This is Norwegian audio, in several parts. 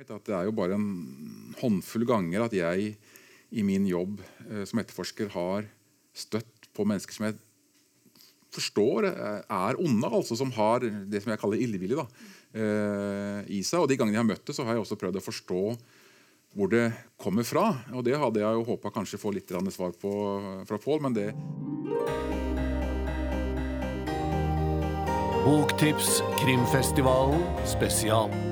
At det er jo bare en håndfull ganger at jeg i min jobb eh, som etterforsker har støtt på mennesker som jeg forstår eh, er onde, altså som har det som jeg kaller illevillig eh, i seg. Og De gangene jeg har møtt det, så har jeg også prøvd å forstå hvor det kommer fra. Og Det hadde jeg jo håpa kanskje få litt svar på fra Pål, men det Boktips Krimfestivalen spesial.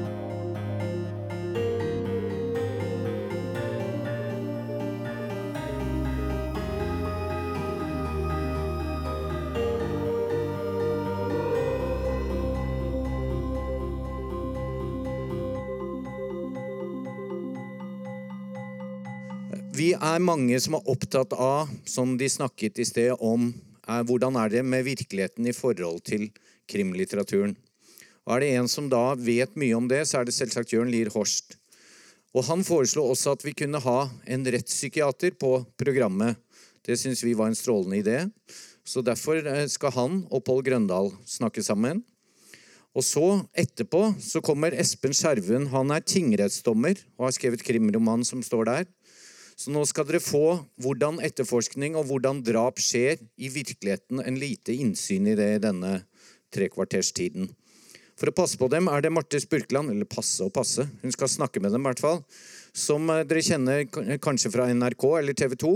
Er mange som er opptatt av, som de snakket i sted om, er hvordan er det med virkeligheten i forhold til krimlitteraturen. Og Er det en som da vet mye om det, så er det selvsagt Jørn Lier Horst. Og Han foreslo også at vi kunne ha en rettspsykiater på programmet. Det syns vi var en strålende idé. Så derfor eh, skal han og Pål Grøndal snakke sammen. Og så, etterpå, så kommer Espen Skjerven. Han er tingrettsdommer og har skrevet krimromanen som står der. Så nå skal dere få hvordan etterforskning og hvordan drap skjer i virkeligheten, en lite innsyn i det i denne trekvarterstiden. For å passe på dem er det Marte Spurkland, eller passe og passe, hun skal snakke med dem i hvert fall, som eh, dere kjenner kanskje fra NRK eller TV 2.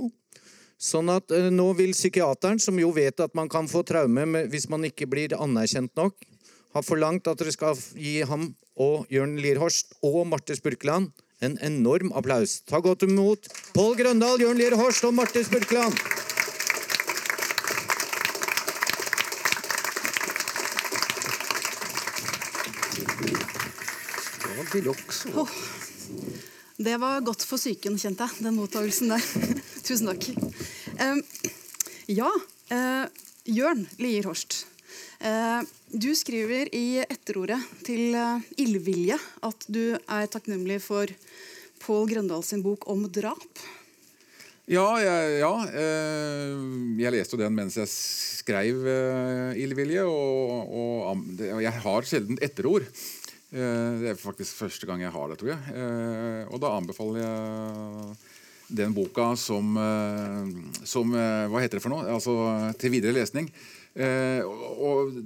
Sånn at eh, nå vil psykiateren, som jo vet at man kan få traume hvis man ikke blir anerkjent nok, ha forlangt at dere skal gi ham og Jørn Lierhorst og Marte Spurkland en enorm applaus. Ta godt imot Pål Grøndal, Jørn Lier Horst og Marte Spurkland. Oh, det var godt for psyken, kjente jeg, den mottakelsen der. Tusen takk. Um, ja, uh, Jørn Lier Horst. Uh, du skriver i etterordet til uh, Ildvilje at du er takknemlig for Pål Grøndal sin bok om drap. Ja, jeg, ja, eh, jeg leste den mens jeg skrev eh, Ildvilje. Og, og, jeg har sjelden etterord. Det er faktisk første gang jeg har det, tror jeg. Og da anbefaler jeg den boka som, som Hva heter det for noe? Altså til videre lesning. Og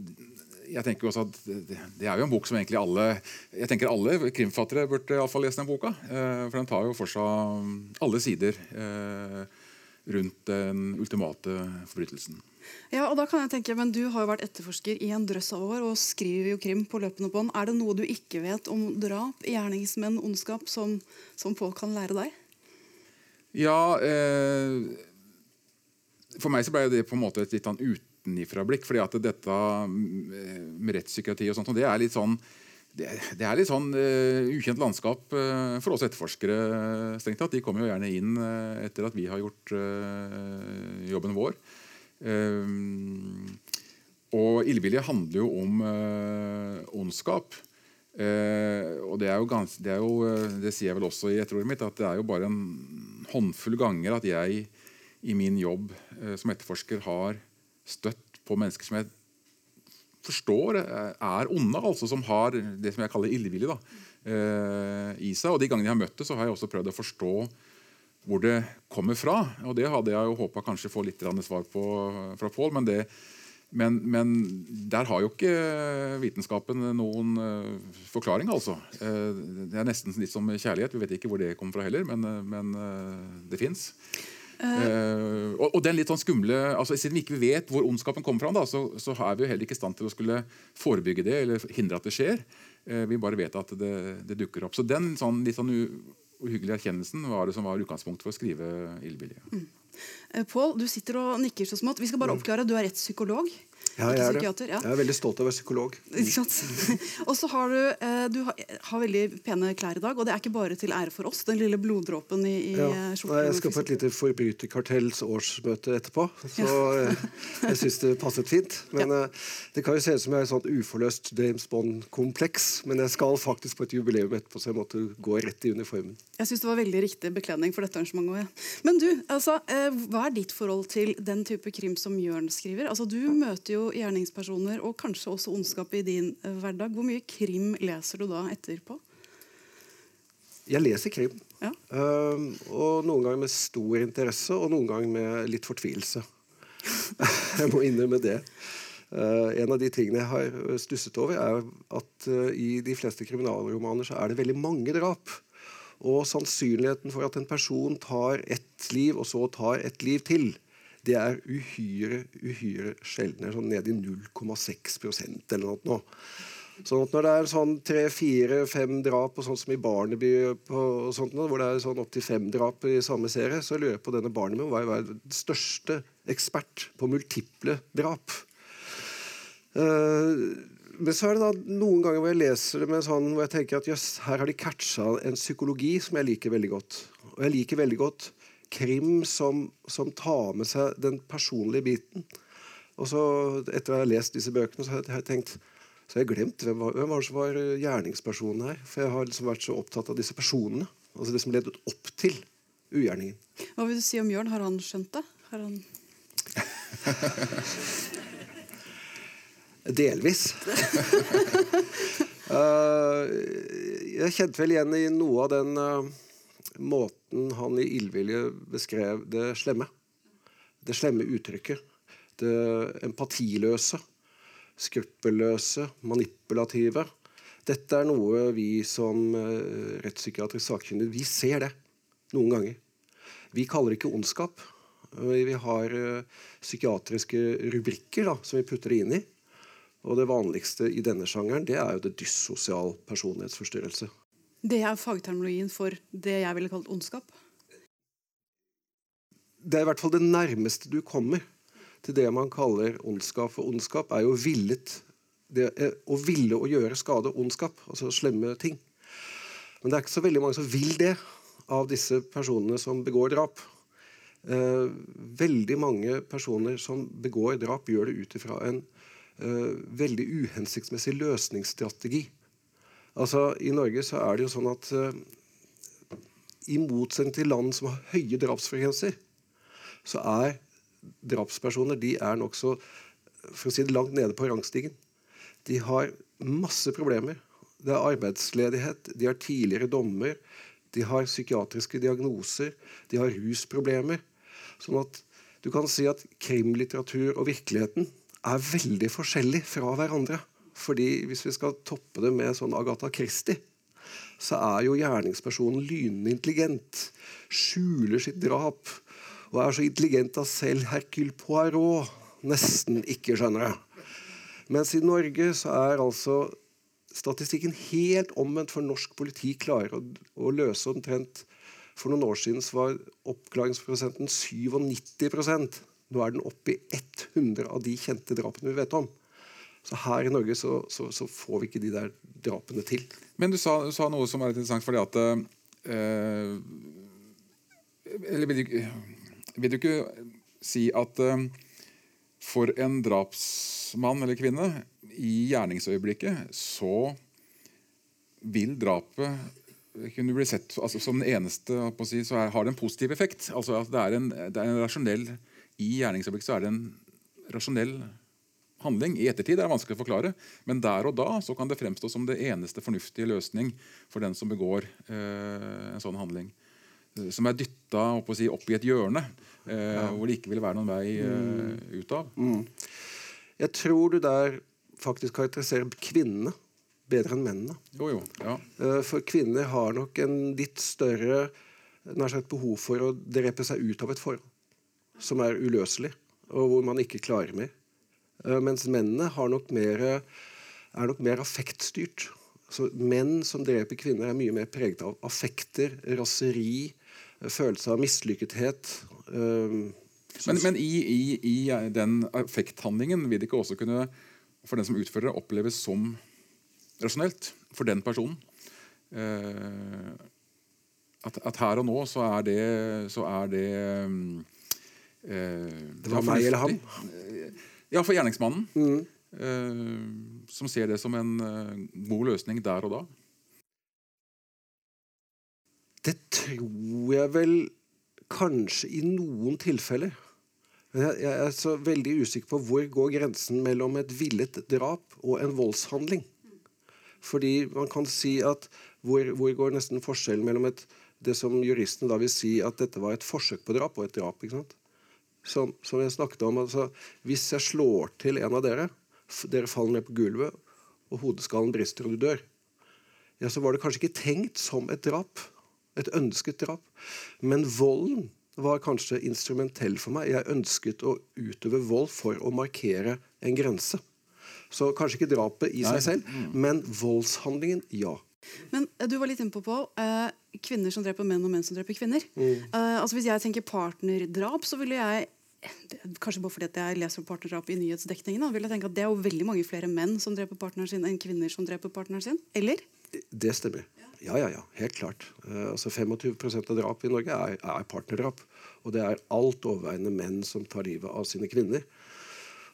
jeg tenker også at Det er jo en bok som egentlig alle jeg tenker alle krimfattere burde i fall lese den boka. Eh, for den tar jo for seg alle sider eh, rundt den ultimate forbrytelsen. Ja, og da kan jeg tenke, men Du har jo vært etterforsker i en drøss av år og skriver jo krim på løpende bånd. Er det noe du ikke vet om drap, gjerningsmenn, ondskap, som, som folk kan lære deg? Ja eh, For meg så ble det på en måte et litt sånn ut utenifra-blikk. fordi at dette med rettspsykiatri og sånt, og det er litt sånn det, er litt sånn uh, ukjent landskap uh, for oss etterforskere. strengt tatt. De kommer jo gjerne inn uh, etter at vi har gjort jobben vår. og illvilje handler jo om ondskap. og det er, jo gans, det er jo det sier jeg vel også i etterordet mitt, at det er jo bare en håndfull ganger at jeg i min jobb som etterforsker har støtt på mennesker som jeg forstår eh, er onde, altså som har det som jeg kaller illevillig eh, i seg. Og De gangene jeg har møtt det, så har jeg også prøvd å forstå hvor det kommer fra. Og Det hadde jeg jo håpa kanskje få litt svar på fra Pål, men, men, men, der har jo ikke vitenskapen noen forklaring, altså. Det er nesten litt som kjærlighet. Vi vet ikke hvor det kommer fra heller, men, men det fins. Uh, og, og, den litt sånn skumle, altså Siden vi ikke vet hvor ondskapen kommer fra, da, så, så, er vi jo heller ikke i stand til å skulle forebygge det eller hindre at det skjer. Uh, vi bare vet at det, det, dukker opp. Så den sånn, litt sånn uhyggelige erkjennelsen var det som var utgangspunktet for å skrive Ildbilje. Mm. Uh, Pål, du sitter og nikker så smått. Vi skal bare oppklare oppklare, Du er rettspsykolog. Ja, jeg er det. Ja. Jeg er veldig stolt av å være psykolog. og så har du, eh, du har, har, veldig pene klær i dag, og det er ikke bare til ære for oss. Den lille bloddråpen i, i ja. Nei. Jeg skal på et lite forbryterkartells årsmøte etterpå, så ja. Eh, jeg syns det passet fint. Men ja. det kan jo se ut som jeg har et sånt uforløst James Bond-kompleks, men jeg skal faktisk på et jubileum etterpå, så jeg måtte gå rett i uniformen. Jeg syns det var veldig riktig bekledning for dette arrangementet. Men du, altså, hva er ditt forhold til den type krim som Jørn skriver? Altså, Du møter jo gjerningspersoner og kanskje også ondskap i din eh, hverdag. Hvor mye krim leser du da etterpå? Jeg leser krim. Ja. Um, og noen ganger med stor interesse, og noen ganger med litt fortvilelse. jeg må innrømme det. Uh, en av de tingene jeg har stusset over, er at uh, i de fleste kriminalromaner så er det veldig mange drap. Og sannsynligheten for at en person tar ett liv, og så tar et liv til, det er uhyre, uhyre sjeldne. Sånn ned i 0,6% eller noe. Nå. Sånn at når det er sånn tre, fire, fem drap, og sånn som i Barneby, på, sånt, hvor det er sånn opptil fem drap i samme serie, så lurer jeg på denne Barneby var den største ekspert på multiple drap. Uh, men så er det da noen ganger hvor jeg leser det med sånn, hvor jeg tenker at jøss, her har de catcha en psykologi som jeg liker veldig godt. Og jeg liker veldig godt krim som, som tar med seg den personlige biten. Og så, etter å ha lest disse bøkene, så har jeg tenkt så har jeg glemt hvem var, hvem var som var eh, gjerningspersonen her. For jeg har liksom vært så opptatt av disse personene. Altså det som ledet opp til ugjerningen. Hva vil du si om Jørn? Har han skjønt det? Har han Delvis. uh, jeg kjente vel igjen i noe av den uh, måten han i illvilje beskrev det slemme. Det slemme uttrykket. Det empatiløse skruppelløse, manipulative. Dette er noe vi som uh, rettspsykiatrisk sakkyndige vi ser det noen ganger. Vi kaller det ikke ondskap. Vi har uh, psykiatriske rubrikker da, som vi putter det inn i. Og det vanligste i denne sjangeren det er jo det dyssosial personlighetsforstyrrelse. Det er fagterminologien for det jeg ville kalt ondskap? Det er i hvert fall det nærmeste du kommer til det man kaller ondskap. For ondskap er jo villet det å ville å gjøre skade ondskap, altså slemme ting. Men det er ikke så veldig mange som vil det av disse personene som begår drap. Eh, veldig mange personer som begår drap, gjør det ut ifra en eh, veldig uhensiktsmessig løsningsstrategi. Altså, I Norge så er det jo sånn at uh, i motsetning til land som har høye drapsfrekvenser, så er drapspersoner de er nokså for å si det, langt nede på rangstigen. De har masse problemer. Det er arbeidsledighet, de har tidligere dommer, de har psykiatriske diagnoser, de har rusproblemer. Sånn at du kan si at krimlitteratur og virkeligheten er veldig forskjellig fra hverandre. Fordi hvis vi skal toppe det med sånn Agatha Christie, så er jo gjerningspersonen lynende intelligent. Skjuler sitt drap og er så intelligent at selv Hercule Poirot nesten ikke skjønner det. Mens i Norge så er altså statistikken helt omvendt, for norsk politi klarer å, å løse omtrent For noen år siden var oppklaringsprosenten 97% Nå er den oppe i 100 av de kjente drapene vi vet om. Så her i Norge så, så, så får vi ikke de der drapene til. Men du sa, du sa noe som er litt interessant, fordi at øh, Eller vil du vil du ikke si at øh, for en drapsmann eller -kvinne i gjerningsøyeblikket så vil drapet kunne bli sett altså, som den eneste si, så er, har det en positiv effekt. Altså at det er en, det er en rasjonell I gjerningsøyeblikket så er det en rasjonell handling. I ettertid er det vanskelig å forklare, men der og da så kan det fremstå som det eneste fornuftige løsning for den som begår eh, en sånn handling. Eh, som er dytta si, opp, i et hjørne eh, ja. hvor det ikke vil være noen vei eh, mm. ut av. Mm. Jeg tror du der faktisk karakteriserer kvinnene bedre enn mennene. Jo, jo, ja. Eh, for kvinner har nok en litt større sagt, behov for å drepe seg ut av et forhold som er uløselig, og hvor man ikke klarer mer. Eh, mens mennene nok mer, er nok mer affektstyrt. Så menn som dreper kvinner, er mye mer preget av affekter, raseri, følelse av mislykkethet. Men, men i, i, i, den affekthandlingen vil det ikke også kunne for den som utfører det, oppleves som rasjonelt for den personen? At, at, her og nå så er det, så er det uh, Det var meg eller ham? Ja, for gjerningsmannen. Mm. som ser det som en god løsning der og da. Det tror jeg vel kanskje i noen tilfeller. Jeg, jeg er så veldig usikker på hvor går grensen mellom et villet drap og en voldshandling. Fordi man kan si at Hvor, hvor går nesten forskjellen mellom et, det som juristen da vil si at dette var et forsøk på drap, og et drap? ikke sant? Som, som jeg snakket om, altså, Hvis jeg slår til en av dere, dere faller ned på gulvet, og hodeskallen brister og du dør, ja, så var det kanskje ikke tenkt som et drap. Et ønsket drap. Men volden var kanskje instrumentell for meg. Jeg ønsket å utøve vold for å markere en grense. Så kanskje ikke drapet i seg selv, men voldshandlingen, ja. Men eh, du var litt inne på, Paul, eh, kvinner som dreper menn og menn som dreper kvinner. Mm. Eh, altså Hvis jeg tenker partnerdrap, så ville jeg Kanskje bare fordi jeg leser partnerdrap i nyhetsdekningen. Da, vil jeg tenke at Det er jo veldig mange flere menn som dreper partneren sin, enn kvinner som dreper partneren sin. Eller? Det stemmer. Ja, ja, ja, helt klart. Uh, altså 25% av drap i Norge er, er partnerdrap. Og det er alt overveiende menn som tar livet av sine kvinner.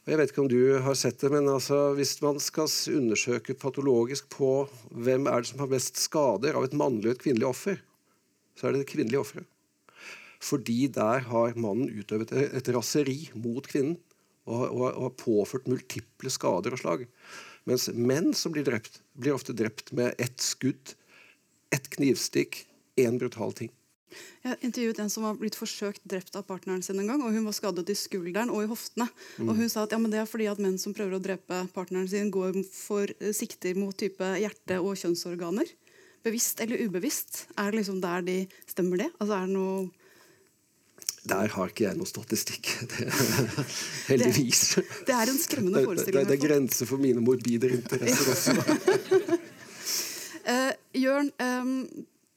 Og jeg vet ikke om du har sett det, men altså, Hvis man skal undersøke patologisk på hvem er det som har mest skader av et mannlig og et kvinnelig offer, så er det det kvinnelige offeret. Fordi der har mannen utøvet et raseri mot kvinnen og, og, og har påført multiple skader og slag. Mens menn som blir drept, blir ofte drept med ett skudd, ett knivstikk, én brutal ting. Jeg intervjuet en som var blitt forsøkt drept av partneren sin en gang. og Hun var skadet i skulderen og i hoftene. Og Hun sa at ja, det er fordi at menn som prøver å drepe partneren sin, går for eh, sikter mot type hjerte- og kjønnsorganer. Bevisst eller ubevisst. Er det liksom der de stemmer det? Altså er det noe Der har ikke jeg noe statistikk. Det, heldigvis. Det er en skremmende forestilling. det, det, det er grenser for mine morbide interesser også. uh, Jørn, um,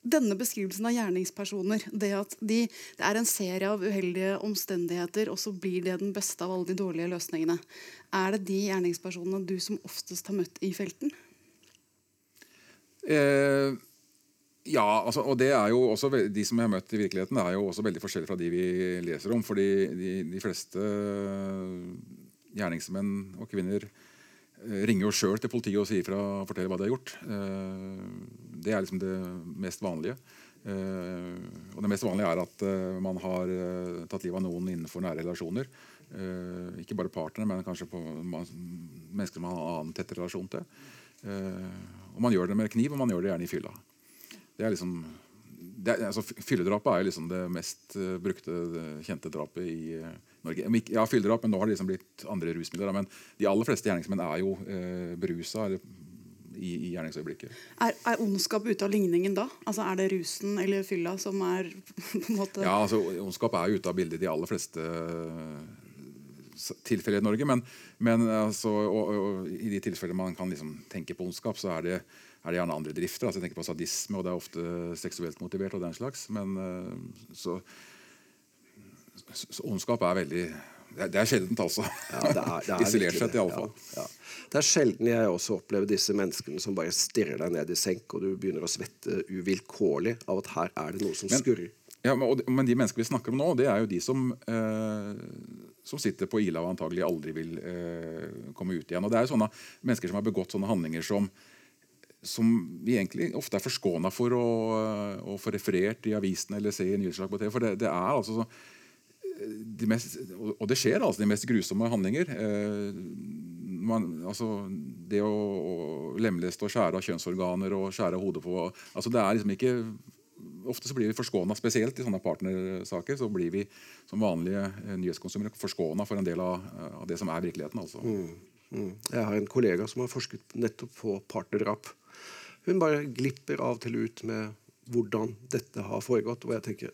denne beskrivelsen av gjerningspersoner, det at de, det er en serie av uheldige omstendigheter, og så blir det den beste av alle de dårlige løsningene. Er det de gjerningspersonene du som oftest har møtt i felten? Eh, ja, altså, og det er jo også De som jeg har møtt i virkeligheten, er jo også veldig forskjellige fra de vi leser om. fordi de, de fleste gjerningsmenn og -kvinner eh, ringer jo sjøl til politiet og sier fra, forteller hva de har gjort. Eh, det er liksom det mest vanlige. Og det mest vanlige er at man har tatt livet av noen innenfor nære relasjoner. Ikke bare partnere, men kanskje mennesker man har en annen tett relasjon til. Og man gjør det med kniv, og man gjør det gjerne i fylla. Det er liksom det er, altså, Fylledrapet er liksom det mest uh, brukte, eh, kjente drapet i uh, Norge. Ja, fylledrap, men nå har det liksom blitt andre rusmidler. da, Men de aller fleste gjerningsmenn er jo uh, berusa eller, i, i gjerningsøyeblikket. Er, er ondskap ute av ligningen da? Altså Er det rusen eller fylla som er på en måte Ja, altså Ondskap er jo ute av bildet i de aller fleste tilfeller i Norge. Men, men altså, og, og, i de tilfellene man kan liksom tenke på ondskap, så er det, er det gjerne andre drifter. altså Jeg tenker på sadisme, og det er ofte seksuelt motivert. og den slags, Men eh, så, så, ondskap er veldig Det er, sjeldent, altså. Ja, det er, det er Isolert sett, iallfall. Ja, ja. Det er sjelden jeg også opplever disse menneskene som bare stirrer deg ned i senk, og du begynner å svette uvilkårlig av at her er det noe som Men- skurrer. Ja, men, men de mennesker vi snakker om nå, det er jo de som, eh, som sitter på Ila og antagelig aldri vil eh, komme ut igjen. Og det er jo sånne mennesker som har begått sånne handlinger som, som vi egentlig ofte er forskåna for å, eh, å få referert i avisene eller se i nyhetsslag på TV. For det, det er altså så de mest, og det skjer altså de mest grusomme handlinger. Eh, man, altså det å, å lemleste og skjære av kjønnsorganer og skjære av hodet på altså Det er liksom ikke Ofte så blir vi forskåna, spesielt i sånne partnersaker. Så blir vi som vanlige eh, nyhetskonsumere forskåna for en del av, av det som er virkeligheten. altså. Mm. Jeg har en kollega som har forsket nettopp på partnerdrap. Hun bare glipper av og til ut med hvordan dette har foregått. Og jeg tenker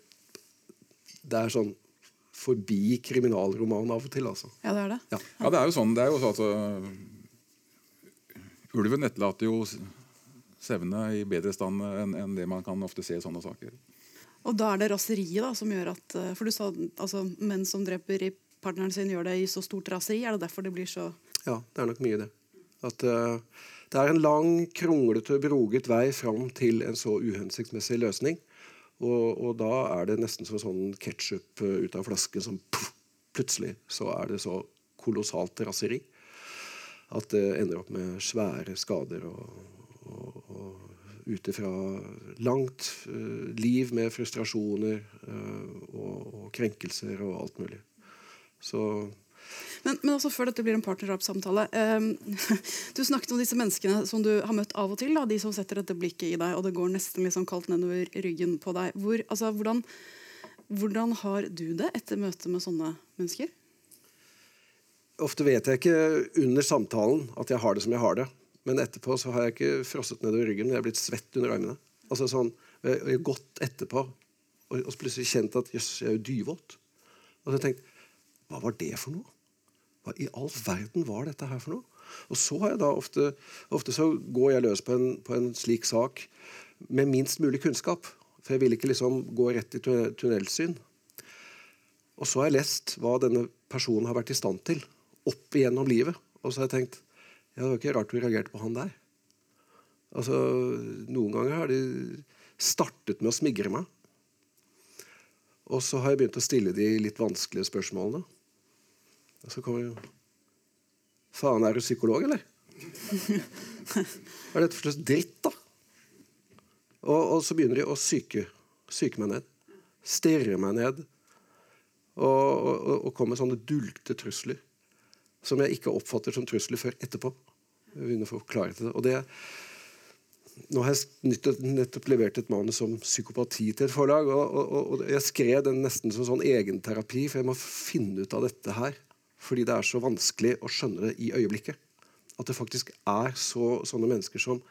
Det er sånn forbi kriminalroman av og til, altså. Ja, det er det. Ja. Ja, det er jo sånn. det er jo sånn at uh, Ulven etterlater jo sevne i bedre stand enn en det man kan ofte se i sånne saker. Og da er det raseriet da, som gjør at eh, For du sa altså menn som dreper i partneren sin, gjør det i så stort raseri. Er det derfor det blir så Ja, det er nok mye det. At eh, det er en lang, kronglete, broget vei fram til en så uhensiktsmessig løsning. Og, og da er det nesten som sånn ketsjup uh, ut av flasken som puff, plutselig så er det så kolossalt raseri at det ender opp med svære skader og, og, og ut ifra langt uh, liv med frustrasjoner uh, og, og krenkelser og alt mulig. Så Men, men også før dette blir en partnerdrapssamtale eh, Du snakket om disse menneskene som du har møtt av og til. Da, de som setter dette blikket i deg, og det går nesten liksom kaldt nedover ryggen på deg. Hvor, altså, hvordan, hvordan har du det etter møtet med sånne mennesker? Ofte vet jeg ikke under samtalen at jeg har det som jeg har det. Men etterpå så har jeg ikke frosset nedover ryggen, men jeg har blitt svett under armene. Altså sånn, Jeg har gått etterpå og, plutselig kjent at jøss, jeg er jo dyvåt. Og så har jeg Hva var det for noe? Hva i all verden var dette her for noe? Og så har jeg da ofte, ofte så går jeg løs på en, på en slik sak med minst mulig kunnskap. For jeg vil ikke liksom gå rett i tunnelsyn. Og så har jeg lest hva denne personen har vært i stand til opp igjennom livet. Og så har jeg tenkt ja, det var ikke rart du reagerte på han der. Altså, Noen ganger har de startet med å smigre meg. Og så har jeg begynt å stille de litt vanskelige spørsmålene. Og så kommer jo Faen, er du psykolog, eller? Hva er dette for slags dritt, da? Og, og så begynner de å syke, syke meg ned. Stirre meg ned. Og, og, og komme med sånne dulte trusler som jeg ikke oppfatter som trusler før etterpå. Jeg begynner å få klarhet i det. Og det nå har jeg nettopp levert et manus om psykopati til et forlag. Og, og, og jeg skrev den nesten som sånn egenterapi, for jeg må finne ut av dette her. Fordi det er så vanskelig å skjønne det i øyeblikket. At det faktisk er så, sånne mennesker som,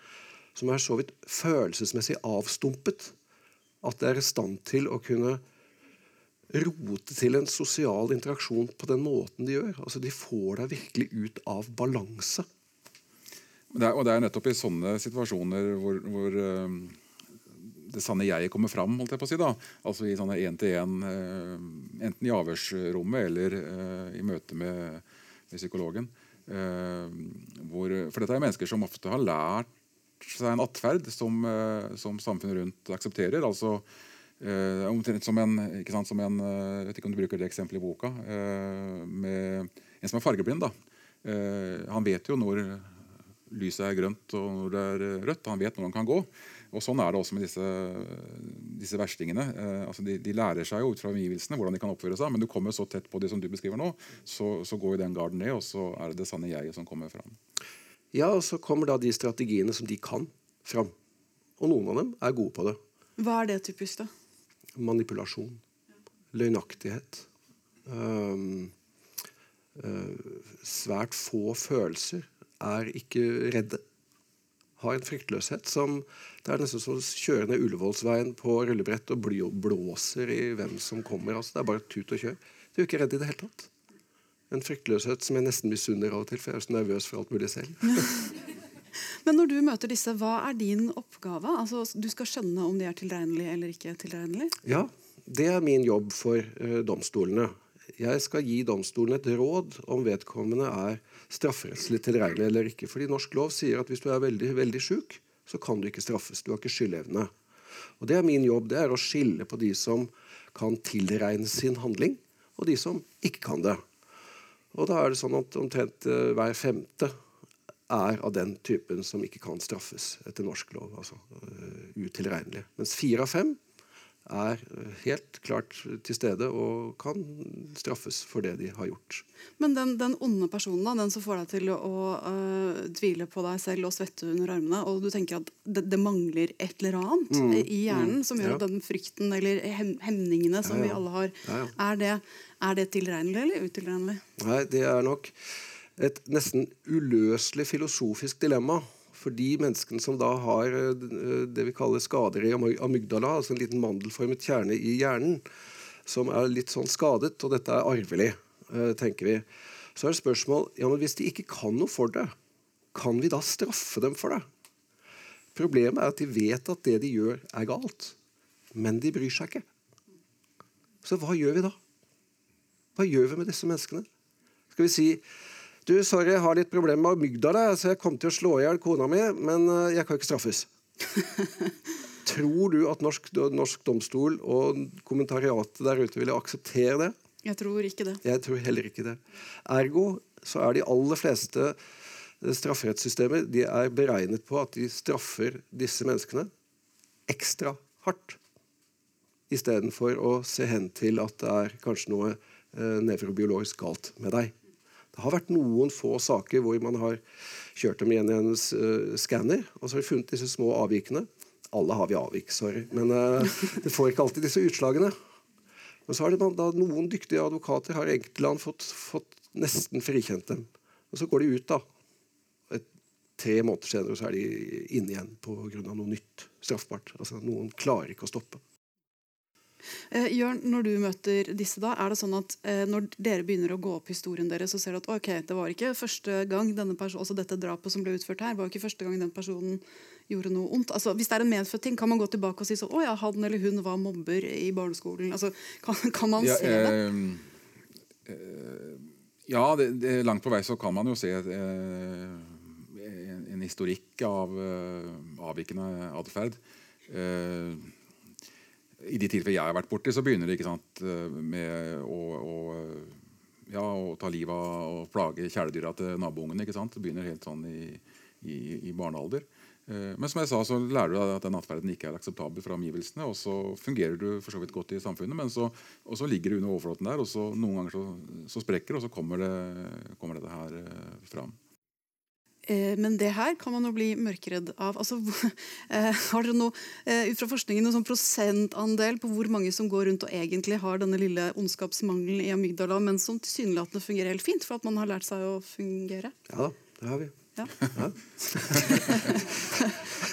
som er så vidt følelsesmessig avstumpet at det er i stand til å kunne rote til en sosial interaksjon på den måten de gjør. Altså De får deg virkelig ut av balanse. Det er, og det er nettopp i sånne situasjoner hvor, hvor eh, det sanne jeg kommer fram. holdt jeg på å si da. Altså i sånne én-til-én, enten i avhørsrommet eller uh, i møte med, med psykologen. Uh, hvor, for dette er mennesker som ofte har lært seg en atferd som, uh, som samfunnet rundt aksepterer. altså eh, Omtrent som en, ikke sant, som en eh, Jeg vet ikke om du bruker det eksempelet i boka. eh, med en som er fargeblind. da. Eh, han vet jo når lyset er grønt og når det er eh, rødt. Han vet når han kan gå. Og Sånn er det også med disse, disse verstingene. Eh, altså de, de lærer seg jo ut fra omgivelsene hvordan de kan oppføre seg, men du kommer så tett på det som du beskriver nå, så, så går jo den garden ned, og så er det det sanne jeget som kommer fram. Ja, og så kommer da de strategiene som de kan, fram. Og noen av dem er gode på det. Hva er det typisk, da? Manipulasjon. Løgnaktighet. Um, uh, svært få følelser. Er ikke redde. Har en fryktløshet som Det er nesten som å kjøre ned Ullevålsveien på rullebrett og bly- blåser i hvem som kommer. Altså, det er bare tut og kjør. Du er ikke redd i det hele tatt. En fryktløshet som jeg nesten misunner av og til, for jeg er så nervøs for alt mulig selv. Men når du møter disse, hva er din oppgave? Altså, Du skal skjønne om de er tilregnelige eller ikke tilregnelige? Ja, det er min jobb for uh, domstolene. Jeg skal gi domstolen et råd om vedkommende er strafferettslig tilregnelig eller ikke. Fordi norsk lov sier at hvis du er veldig, veldig sjuk, så kan du ikke straffes. Du har ikke skyldevne. Og det er min jobb. Det er å skille på de som kan tilregne sin handling, og de som ikke kan det. Og da er det sånn at omtrent eh, hver femte er av den typen som ikke kan straffes etter norsk lov. altså uh, utilregnelig. Mens fire av fem er helt klart til stede og kan straffes for det de har gjort. Men den, den onde personen, da, den som får deg til å, å øh, tvile på deg selv og svette under armene, og du tenker at det, det mangler et eller annet i hjernen som gjør Mm. ja. at den frykten eller hem, hemningene som Ja, ja. vi alle har. Er, det, er det tilregnelig eller utilregnelig? Nei, det er nok et nesten uløselig filosofisk dilemma. For de menneskene som da har eh, det vi kaller skader i amygdala, altså en liten mandelformet kjerne i hjernen, som er litt sånn skadet, og dette er arvelig, eh, tenker vi, så er det spørsmål ja, men hvis de ikke kan noe for det, kan vi da straffe dem for det? Problemet er at de vet at det de gjør, er galt. Men de bryr seg ikke. Så hva gjør vi da? Hva gjør vi med disse menneskene? Skal vi si du, sorry, jeg har litt problemer med amygdala, så jeg kom til å slå i hjel kona mi, men eh, jeg kan ikke straffes. Tror du at norsk, norsk domstol og kommentariatet der ute ville akseptere det? Jeg tror ikke det. Jeg tror heller ikke det. Ergo så er de aller fleste eh, strafferettssystemer de er beregnet på at de straffer disse menneskene ekstra hardt. Istedenfor å se hen til at det er kanskje noe eh, nevrobiologisk galt med deg. Det har vært noen få saker hvor man har kjørt dem igjen i en uh, skanner, og så har de funnet disse små avvikene. Alle har vi avvik, sorry, men uh, det får ikke alltid disse utslagene. Men så har det da noen dyktige advokater har enkeltland fått, fått nesten frikjent dem. Og så går de ut, da. Et, tre måneder senere så er de inne igjen pga. noe nytt straffbart. Altså Noen klarer ikke å stoppe. Eh, Jørn, når du møter disse, da, er det sånn at eh, når dere begynner å gå opp historien deres, så ser du at ok, det var ikke første gang denne personen, altså dette drapet som ble utført her, var ikke første gang den personen gjorde noe ondt. Altså, hvis det er en medfødt ting, kan man gå tilbake og si sånn Å ja, han eller hun var mobber i barneskolen. Altså, kan, kan man ja, se det? Eh, eh, ja, det, det, langt på vei så kan man jo se eh, en, en, historikk av eh, avvikende atferd. Eh, I de tilfeller jeg har vært borti, så begynner det ikke sant, med å, å ja, å ta livet av og plage kjæledyra til naboungene. ikke? Det begynner helt sånn i, i, i barnealder. Eh, men som jeg sa, så lærer du deg at den atferden ikke er akseptabel fra omgivelsene. Og så fungerer du for så vidt godt i samfunnet, men så, og så ligger du under overflaten der. Og så noen ganger så, så sprekker og så kommer det, kommer dette her eh, fram. Eh, men det her kan man jo bli mørkeredd av. Altså, har dere noe, ut fra forskningen noen sånn prosentandel på hvor mange som går rundt og egentlig har denne lille ondskapsmangelen i amygdala, men som tilsynelatende fungerer helt fint for at man har lært seg å fungere? Ja, det har vi. Ja. ja.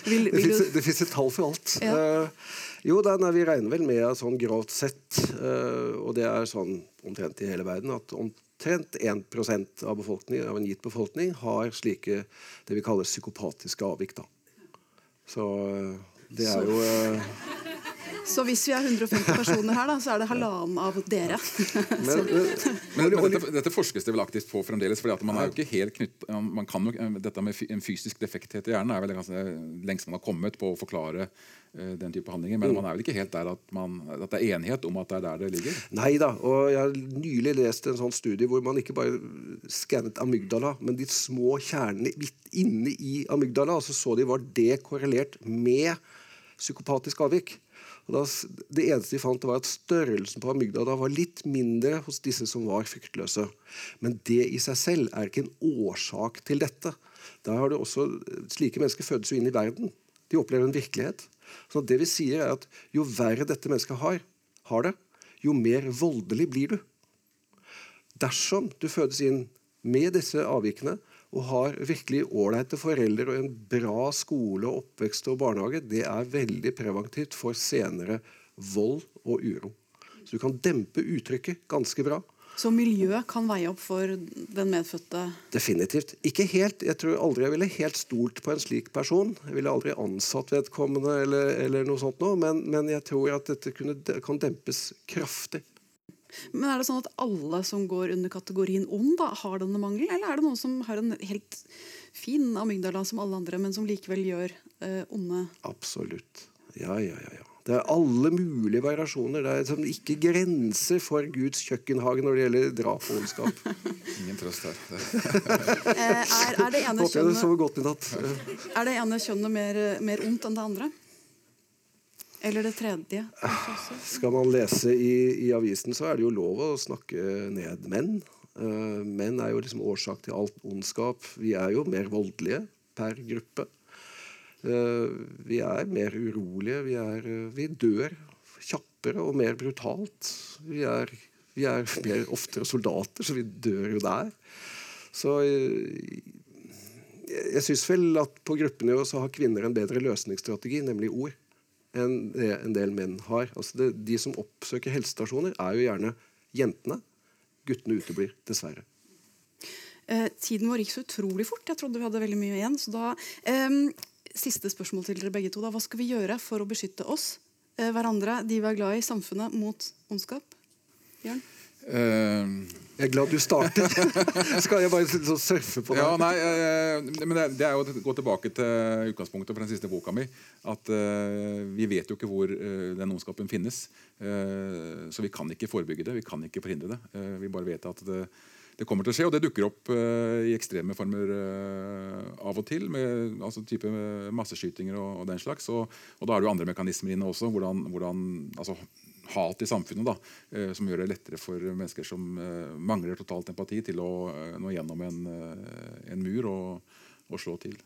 vil, vil det fins et tall for alt. Ja. Uh, jo, da, nei, Vi regner vel med sånn grovt sett, uh, og det er sånn omtrent i hele verden, at omtrent 1% av, befolkningen, av en gitt befolkning har slike det vi kaller psykopatiske avvik. da. Så uh, det er jo så hvis vi er 150 personer her, da, så er det halvannen av dere. men, men, men dette, dette, forskes det vel aktivt på fremdeles? fordi man er jo ikke helt knytt, man kan jo, Dette med en fysisk defekthet i hjernen er vel ganske lengst man har kommet på å forklare uh, den type handlinger. Men mm. man er vel ikke helt der at, man, at, det er enighet om at det er der det ligger? Nei da. Og jeg har nylig lest en sånn studie hvor man ikke bare skannet amygdala, men de små kjernene inne i amygdala. altså så de var det korrelert med psykopatisk avvik. Da, det eneste de fant, var at størrelsen på amygdala var litt mindre hos disse som var fryktløse. Men det i seg selv er ikke en årsak til dette. Det også, Slike mennesker fødes jo inn i verden. De opplever en virkelighet. Så det vi sier er at Jo verre dette mennesket har, har det, jo mer voldelig blir du. Dersom du fødes inn med disse avvikene, og har virkelig ålreite foreldre og en bra skole, oppvekst og barnehage, det er veldig preventivt for senere vold og uro. Så du kan dempe uttrykket ganske bra. Så miljøet kan veie opp for den medfødte Definitivt. Ikke helt. Jeg tror aldri jeg ville helt stolt på en slik person. Jeg ville aldri ansatt vedkommende eller, eller noe sånt noe, men, men, jeg tror at dette kunne, kan dempes kraftig. Men er det sånn at alle som går under kategorien ond, da, har denne mangelen? Eller er det noen som har en helt fin amygdala som alle andre, men som likevel gjør eh, onde Absolutt. Ja, ja, ja, ja. Det er alle mulige variasjoner. Det er som ikke grenser for Guds kjøkkenhage når det gjelder drap og ondskap. Ingen trøst her. Eh, er, er, det ene kjønnet, er det ene kjønnet mer, mer ondt enn det andre? Eller det tredje. Skal man lese i, i, avisen, så er det jo lov å snakke ned menn. Uh, menn er jo liksom årsak til alt ondskap. Vi er jo mer voldelige per gruppe. Uh, vi er mer urolige. Vi, er, uh, vi, dør kjappere og mer brutalt. Vi er, vi er mer oftere soldater, så vi dør jo der. Så jeg syns vel at på gruppenivå så har kvinner en bedre løsningsstrategi, nemlig ord enn det en del menn har. Altså det, de som oppsøker helsestasjoner, er jo gjerne jentene. Guttene uteblir, dessverre. Eh, tiden vår gikk så utrolig fort. Jeg trodde vi hadde veldig mye igjen. da, eh, Siste spørsmål til dere begge to. Da. Hva skal vi gjøre for å beskytte oss, eh, hverandre, de vi er glad i, samfunnet, mot ondskap? Bjørn? Uh, jeg er glad du startet. Skal jeg bare så surfe på det? Ja, nei, men det, er jo å gå tilbake til utgangspunktet for den siste boka mi. At vi vet jo ikke hvor den ondskapen finnes. så vi kan ikke forebygge det. Vi kan ikke forhindre det. vi bare vet at det, det kommer til å skje, og det dukker opp uh, i ekstreme former uh, av og til. med altså, type masseskytinger og, og den slags. Og, og, da er det jo andre mekanismer inne også. Hvordan, hvordan altså, hat i samfunnet. da, eh, Som gjør det lettere for mennesker som eh, mangler totalt empati, til å eh, nå gjennom en, en mur og, og slå til.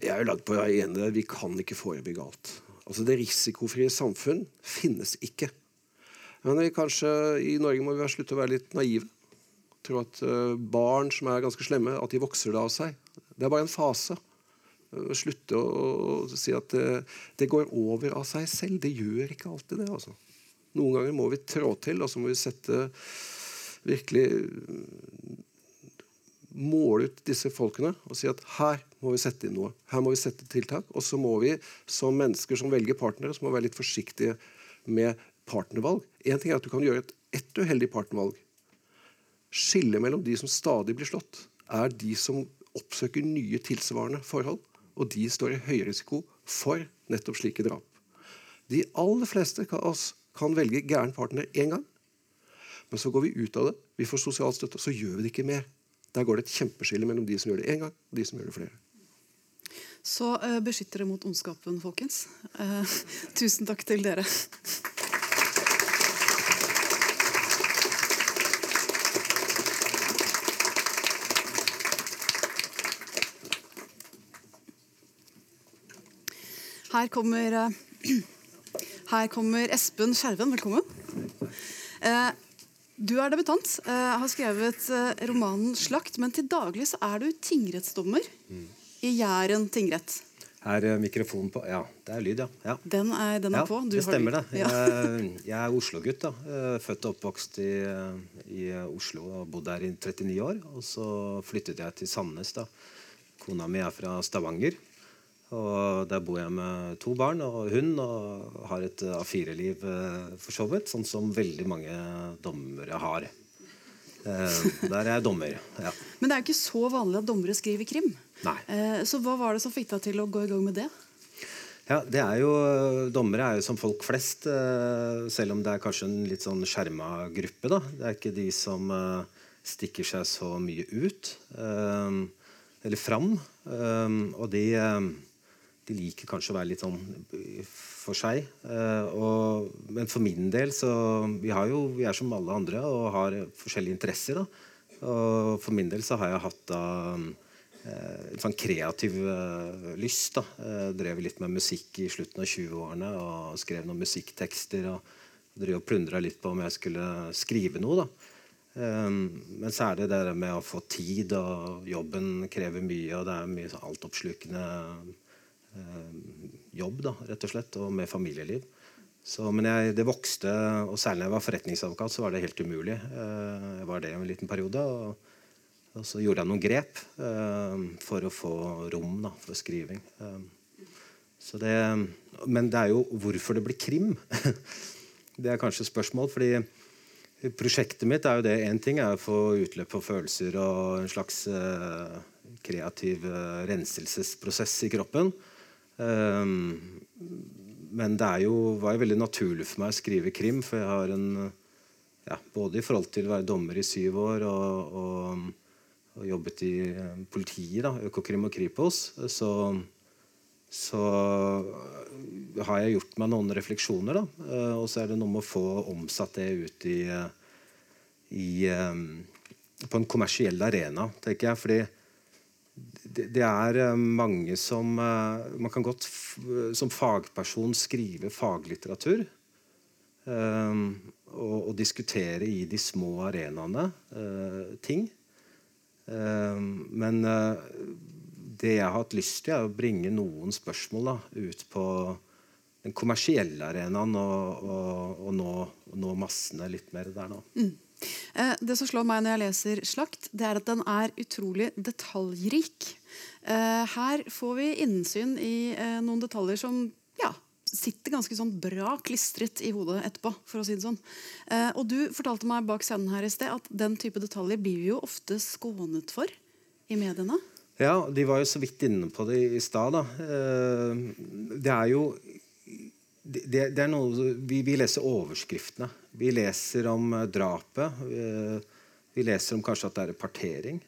Jeg er jo langt på vei enig. Vi kan ikke forebygge alt. Altså Det risikofrie samfunn finnes ikke. Men vi kanskje i Norge må vi slutte å være litt naive. Tro at barn som er ganske slemme, at de vokser det av seg. Det er bare en fase. Eh, Slutte å, å si at det, det går over av seg selv. Det gjør ikke alltid det. altså. Noen ganger må vi trå til, og så må vi sette virkelig måle ut disse folkene og si at her må vi sette inn noe. Her må vi sette tiltak. Og så må vi som mennesker som velger partnere, så må vi være litt forsiktige med partnervalg. Én ting er at du kan gjøre et, ett uheldig partnervalg. Skillet mellom de som stadig blir slått, er de som oppsøker nye tilsvarende forhold. Og de står i høy risiko for nettopp slike drap. De aller fleste av oss kan velge gæren partner én gang. Men så går vi ut av det, vi får sosial støtte, og så gjør vi det ikke mer. Der går det et kjempeskille mellom de som gjør det én gang, og de som gjør det flere. Så uh, beskytt dere mot ondskapen, folkens. Uh, tusen takk til dere. Her kommer, eh, her kommer Espen Skjerven. Velkommen. Eh, du er debutant, eh, har skrevet romanen 'Slakt', men til daglig så er du tingrettsdommer i Jæren tingrett. Er mikrofonen på? Ja, det er lyd, ja. ja. Den er, den er ja, på. Du det har stemmer, lyd. det. Ja. Jeg, jeg er Oslo-gutt. Født og oppvokst i, i Oslo og bodd her i 39 år. Og så flyttet jeg til Sandnes. da. Kona mi er fra Stavanger. Og Der bor jeg med to barn og hund og har et A4-liv for så vidt. Sånn som veldig mange dommere har. Eh, Der er jeg dommer. ja. Men det er jo ikke så vanlig at dommere skriver krim. Nei. Eh, Så hva var det som fikk deg til å gå i gang med det? Ja, det er jo, Dommere er jo som folk flest, eh, selv om det er kanskje en litt sånn skjerma gruppe. da. Det er ikke de som eh, stikker seg så mye ut, eh, eller fram. Eh, Og de, eh, de liker kanskje å være litt sånn for seg. Eh, Og, men for min del så vi, jo, vi er som alle andre og har forskjellige interesser. da. Og for min del så har jeg hatt da eh, en sånn kreativ eh, lyst. da. Eh, drev litt med musikk i slutten av 20-årene og skrev noen musikktekster. og drev og plundra litt på om jeg skulle skrive noe. da. Um, men så er det det med å få tid, og jobben krever mye, og det er mye sånn altoppslukende eh, jobb, da, rett og slett, og med familieliv. Så, men jeg, det vokste, og særlig da jeg var forretningsadvokat, så var det helt umulig. Eh, Jeg var det en liten periode. og og så gjorde jeg noen grep eh, for å få rom da, for skriving. Eh, det, men det er jo hvorfor det blir krim. det er kanskje et spørsmål. fordi prosjektet mitt er jo det én ting er å få utløp for følelser og en slags eh, kreativ eh, renselsesprosess i kroppen. Eh, men det er jo, var jo veldig naturlig for meg å skrive krim, for jeg har en ja, Både i forhold til å være dommer i syv år og, og, og jobbet i eh, politiet, da, Økokrim og Kripos, så, så har jeg gjort meg noen refleksjoner. Da. Eh, Og så er det noe med å få omsatt det ut i, eh, i eh, på en kommersiell arena, tenker jeg. Fordi det, er eh, mange som eh, Man kan godt f som fagperson skrive faglitteratur. eh, og, og diskutere i de små arenaene eh, ting. Eh, men eh, det jeg har hatt lyst til, er å bringe noen spørsmål da, ut på den kommersielle arenaen og, og, og nå, nå massene litt mer der nå. Eh, Det som slår meg når jeg leser 'Slakt', det er at den er utrolig detaljrik. Eh, Her får vi innsyn i eh, noen detaljer som ja, sitter ganske sånn bra klistret i hodet etterpå. for å si det sånn. Eh, Og du fortalte meg bak scenen her i sted at den type detaljer blir vi jo ofte skånet for i mediene. Ja, de var jo så vidt inne på det i stad. Eh, Det er jo det, det er noe, vi, vi leser overskriftene. Vi leser om eh, drapet. eh, Vi leser om kanskje at det er partering.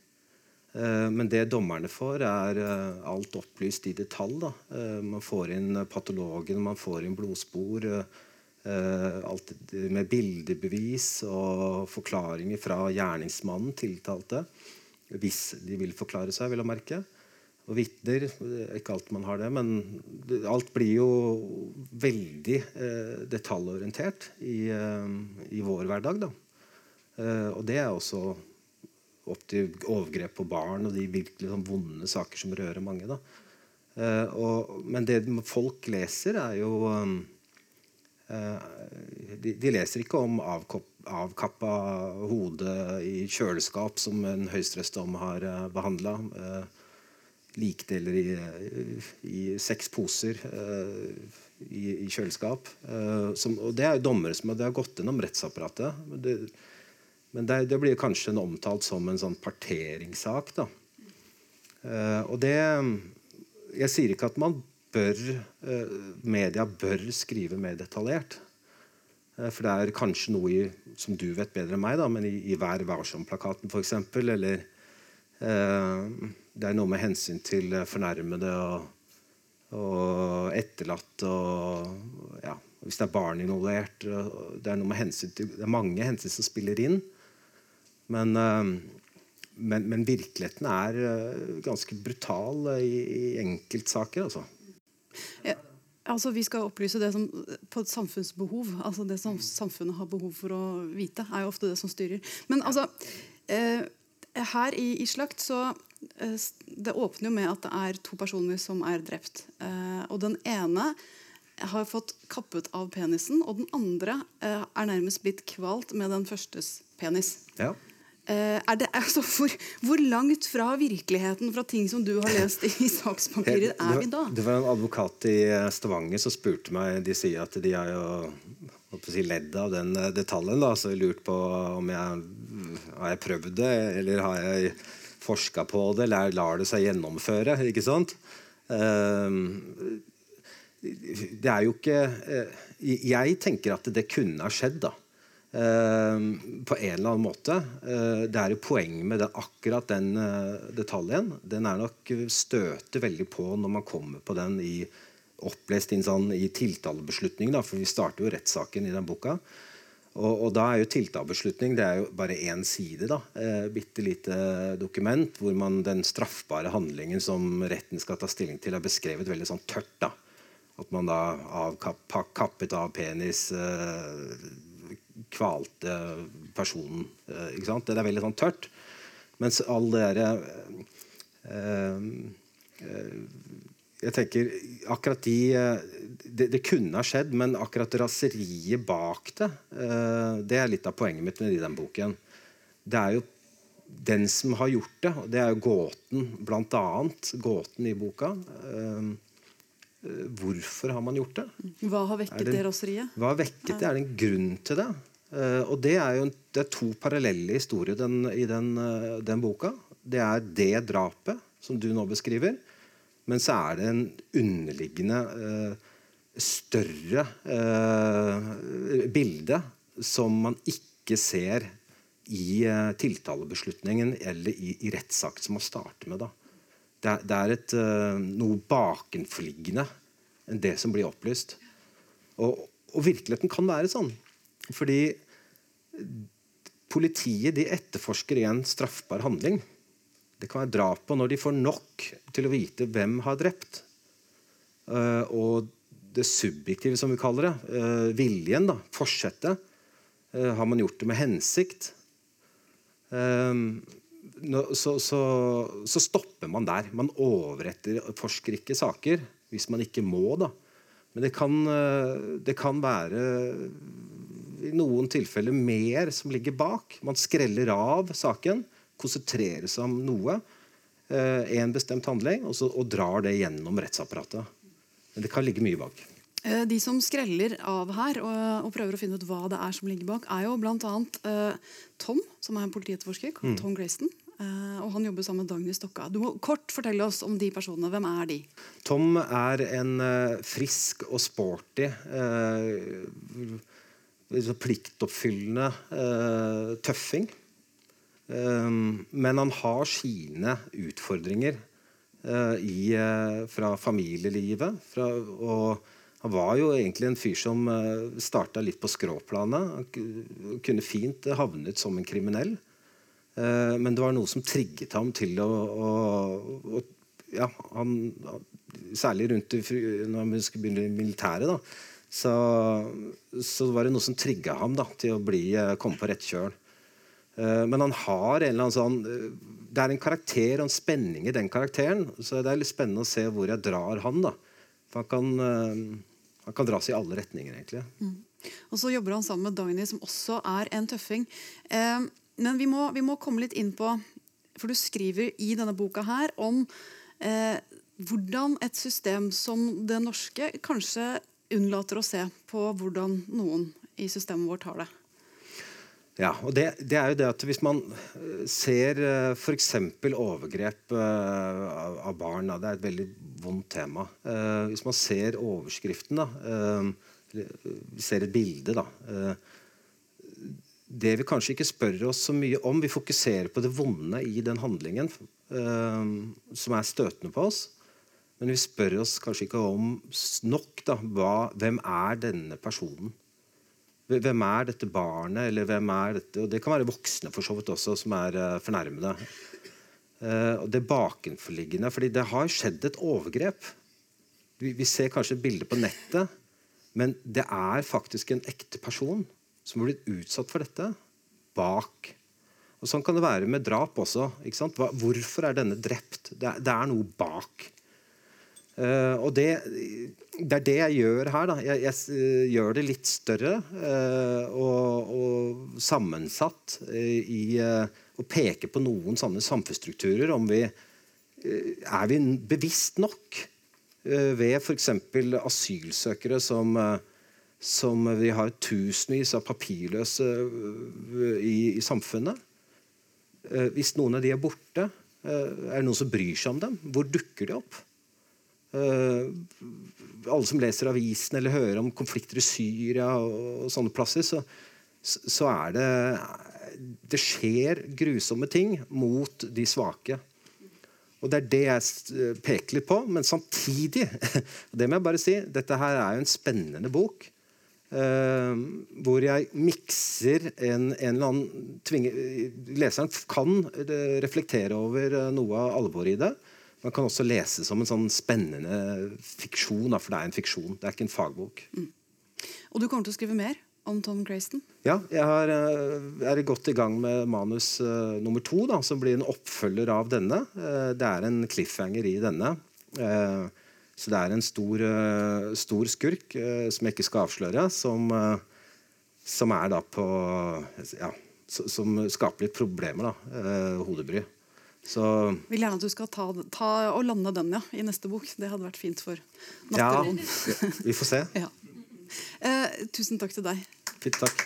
Eh, men det dommerne får, er alt opplyst i detalj. Da. Man får inn patologen, man får inn blodspor. Alt med bildebevis og forklaringer fra gjerningsmannen, tiltalte. Hvis de vil forklare seg, vil jeg merke. Og vitner. Ikke alt man har det, men alt blir jo veldig detaljorientert i, i vår hverdag. Da. Og det er også opp til overgrep på barn og de virkelig sånn vonde saker som rører mange. Og, men det folk leser, er jo de, de, leser ikke om avkopp, avkappa hode i kjøleskap, som en høyesterettsdom har behandla. Uh, likdeler i, i, seks poser i, i, kjøleskap. Som, og det er jo dommere som har gått gjennom rettsapparatet. Det, men det, det, blir kanskje omtalt som en sånn parteringssak. Da. Uh, og det Jeg sier ikke at man bør media bør skrive mer detaljert. For det er kanskje noe i, som du vet bedre enn meg, da, men i, i Vær varsom-plakaten f.eks. Eller det er noe med hensyn til fornærmede og, og etterlatte og ja, hvis det er barn involvert. Det er, noe med hensyn til, det er mange hensyn som spiller inn. Men, eh, men, men virkeligheten er eh, ganske brutal eh, i, i enkeltsaker, altså. Ja, altså. Vi skal opplyse det som på et samfunnsbehov. altså Det som samfunnet har behov for å vite, er jo ofte det som styrer. Men altså eh, Her i, i Slakt så eh, Det åpner jo med at det er to personer som er drept. Eh, og den ene har fått kappet av penisen, og den andre er nærmest blitt kvalt med den førstes penis. Ja. Det, altså, hvor, hvor, langt fra virkeligheten, fra ting som du har lest i sakspapirer, er vi da? Det var en advokat i eh, Stavanger som spurte meg De sier at de har jo si, ledd av den eh, detaljen. Da, så jeg lurte på om jeg har jeg prøvd det, eller har jeg forska på det, eller lar det seg gjennomføre. ikke sant? Uh, det er jo ikke uh, Jeg tenker at det kunne ha skjedd, da. Eh, på en eller annen måte. Eh, det er jo poeng med det, akkurat den eh, detaljen. Den er nok støter veldig på når man kommer på den i opplest inn sånn, i tiltalebeslutning. Da, for vi starter jo rettssaken i den boka. Og, og, da er jo tiltalebeslutning det er jo bare én side. da, eh, Bitte lite dokument hvor man den straffbare handlingen som retten skal ta stilling til, er beskrevet veldig sånn tørt. da, At man da har kappet av penis, eh, kvalte personen. Eh, ikke sant? Det er veldig sånn tørt. Mens all det derre eh, eh, Jeg tenker akkurat de det, det, kunne ha skjedd, men akkurat raseriet bak det, det er litt av poenget mitt med den boken. Det er jo den som har gjort det, og det er jo gåten, blant annet. Gåten i boka. Hvorfor har man gjort det? Hva har vekket det, det raseriet? Hva har vekket det? Er det en grunn til det? Og det er jo det er to parallelle historier den, i den, den, boka. Det er det drapet som du nå beskriver. Men så er det en underliggende uh, større bilde som man ikke ser i tiltalebeslutningen eller i, i rettssak som man starter med. Da. Det, det er et, noe bakenforliggende enn det som blir opplyst. Og, og virkeligheten kan være sånn. Fordi politiet de etterforsker en straffbar handling. Det kan være drap på når de får nok til å vite hvem har drept. Uh, og det subjektive, som vi kaller det, uh, viljen, da, forsettet, uh, har man gjort det med hensikt. Så, så, så, stopper man der. Man overetterforsker ikke saker hvis man ikke må. da. Men det kan, det kan være i noen tilfeller mer som ligger bak. Man skreller av saken, konsentrerer seg om noe, eh, en bestemt handling, og, så, og drar det gjennom rettsapparatet. Men det kan ligge mye bak. Eh, de som skreller av her og, og, prøver å finne ut hva det er som ligger bak, er jo bl.a. Eh, Tom, som er en politietterforsker. Mm. Tom Grayston. Eh, og Han jobber sammen med Dagny Stokka. Du må kort fortelle oss om de personene. Hvem er de? Tom er en eh, frisk og sporty eh, pliktoppfyllende uh, tøffing. Um, men han har sine utfordringer uh, i, uh, fra familielivet. Fra, og han var jo egentlig en fyr som uh, starta litt på skråplanet. Han kunne fint havnet som en kriminell. Men det var noe som trigget ham til å, å, å ja, han, Særlig rundt når han skulle begynne i militæret. da, så, så var det noe som trigga ham da, til å bli, komme på rett kjøl. Eh, men han har en eller annen sånn eh, Det er en karakter og en spenning i den karakteren. Så det er litt spennende å se hvor jeg drar han. da. For han kan, eh, han kan dras i alle retninger, egentlig. Mm. Og så jobber han sammen med Dagny, som også er en tøffing. men vi må, vi må, komme litt inn på For du skriver i denne boka her om hvordan et system som det norske kanskje unnlater å se på hvordan noen i systemet vårt har det. Ja, og det, det, er jo det at Hvis man eh, ser uh, f.eks. overgrep uh, av, barn da, Det er et veldig vondt tema. Hvis man ser overskriften, da, ser et bilde da, Det vi kanskje ikke spør oss så mye om Vi fokuserer på det vonde i den handlingen som er støtende på oss. Men vi spør oss kanskje ikke om nok da, hva, hvem er denne personen. Hvem er dette barnet, eller hvem er dette Og det kan være voksne for så vidt også, som er uh, fornærmede. Uh, og det bakenforliggende fordi det har skjedd et overgrep. Vi, vi, ser kanskje et bilde på nettet, men det er faktisk en ekte person som har blitt utsatt for dette, bak. Og Sånn kan det være med drap også. Hva, hvorfor er denne drept? Det er, det er noe bak. Uh, og det, det, er det jeg gjør her. Da. Jeg, jeg uh, gjør det litt større uh, og, og, sammensatt i å peke på noen sånne samfunnsstrukturer. Om vi er vi bevisst nok ved f.eks. asylsøkere som, som vi har tusenvis av papirløse i, i samfunnet. Hvis noen av de er borte, er det noen som bryr seg om dem? Hvor dukker de opp? Uh, alle som leser avisen eller hører om konflikter i Syria og, og sånne plasser, så, så, er det Det skjer grusomme ting mot de svake. Og Det er det jeg peker litt på. Men samtidig det må jeg bare si, Dette her er jo en spennende bok. Uh, hvor jeg mikser en, en, eller annen tvinge, Leseren kan reflektere over noe av alvoret i det. Man kan også lese som en sånn spennende fiksjon, for det er en fiksjon. Det er ikke en fagbok. Mm. Og du kommer til å skrive mer om Tom Grayston? Ja, jeg har, eh, er godt i gang med manus uh, nummer to, da, som blir en oppfølger av denne. Uh, det er en cliffhanger i denne. Uh, så det er en stor, stor skurk som jeg ikke skal avsløre, som, som er da på ja, Som skaper litt problemer, da. hodebry. Så Vil gjerne at du skal ta, ta, og lande den ja, i neste bok. Det hadde vært fint for natteroen. Ja, vi får se. ja. eh, tusen takk til deg. Fint, takk.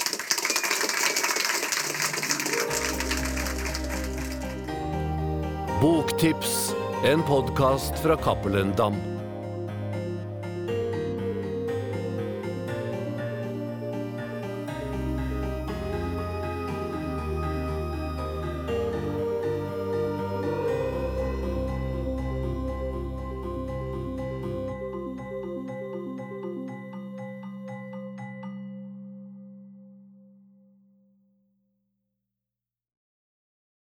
Boktips, en podkast fra Cappelen Dam.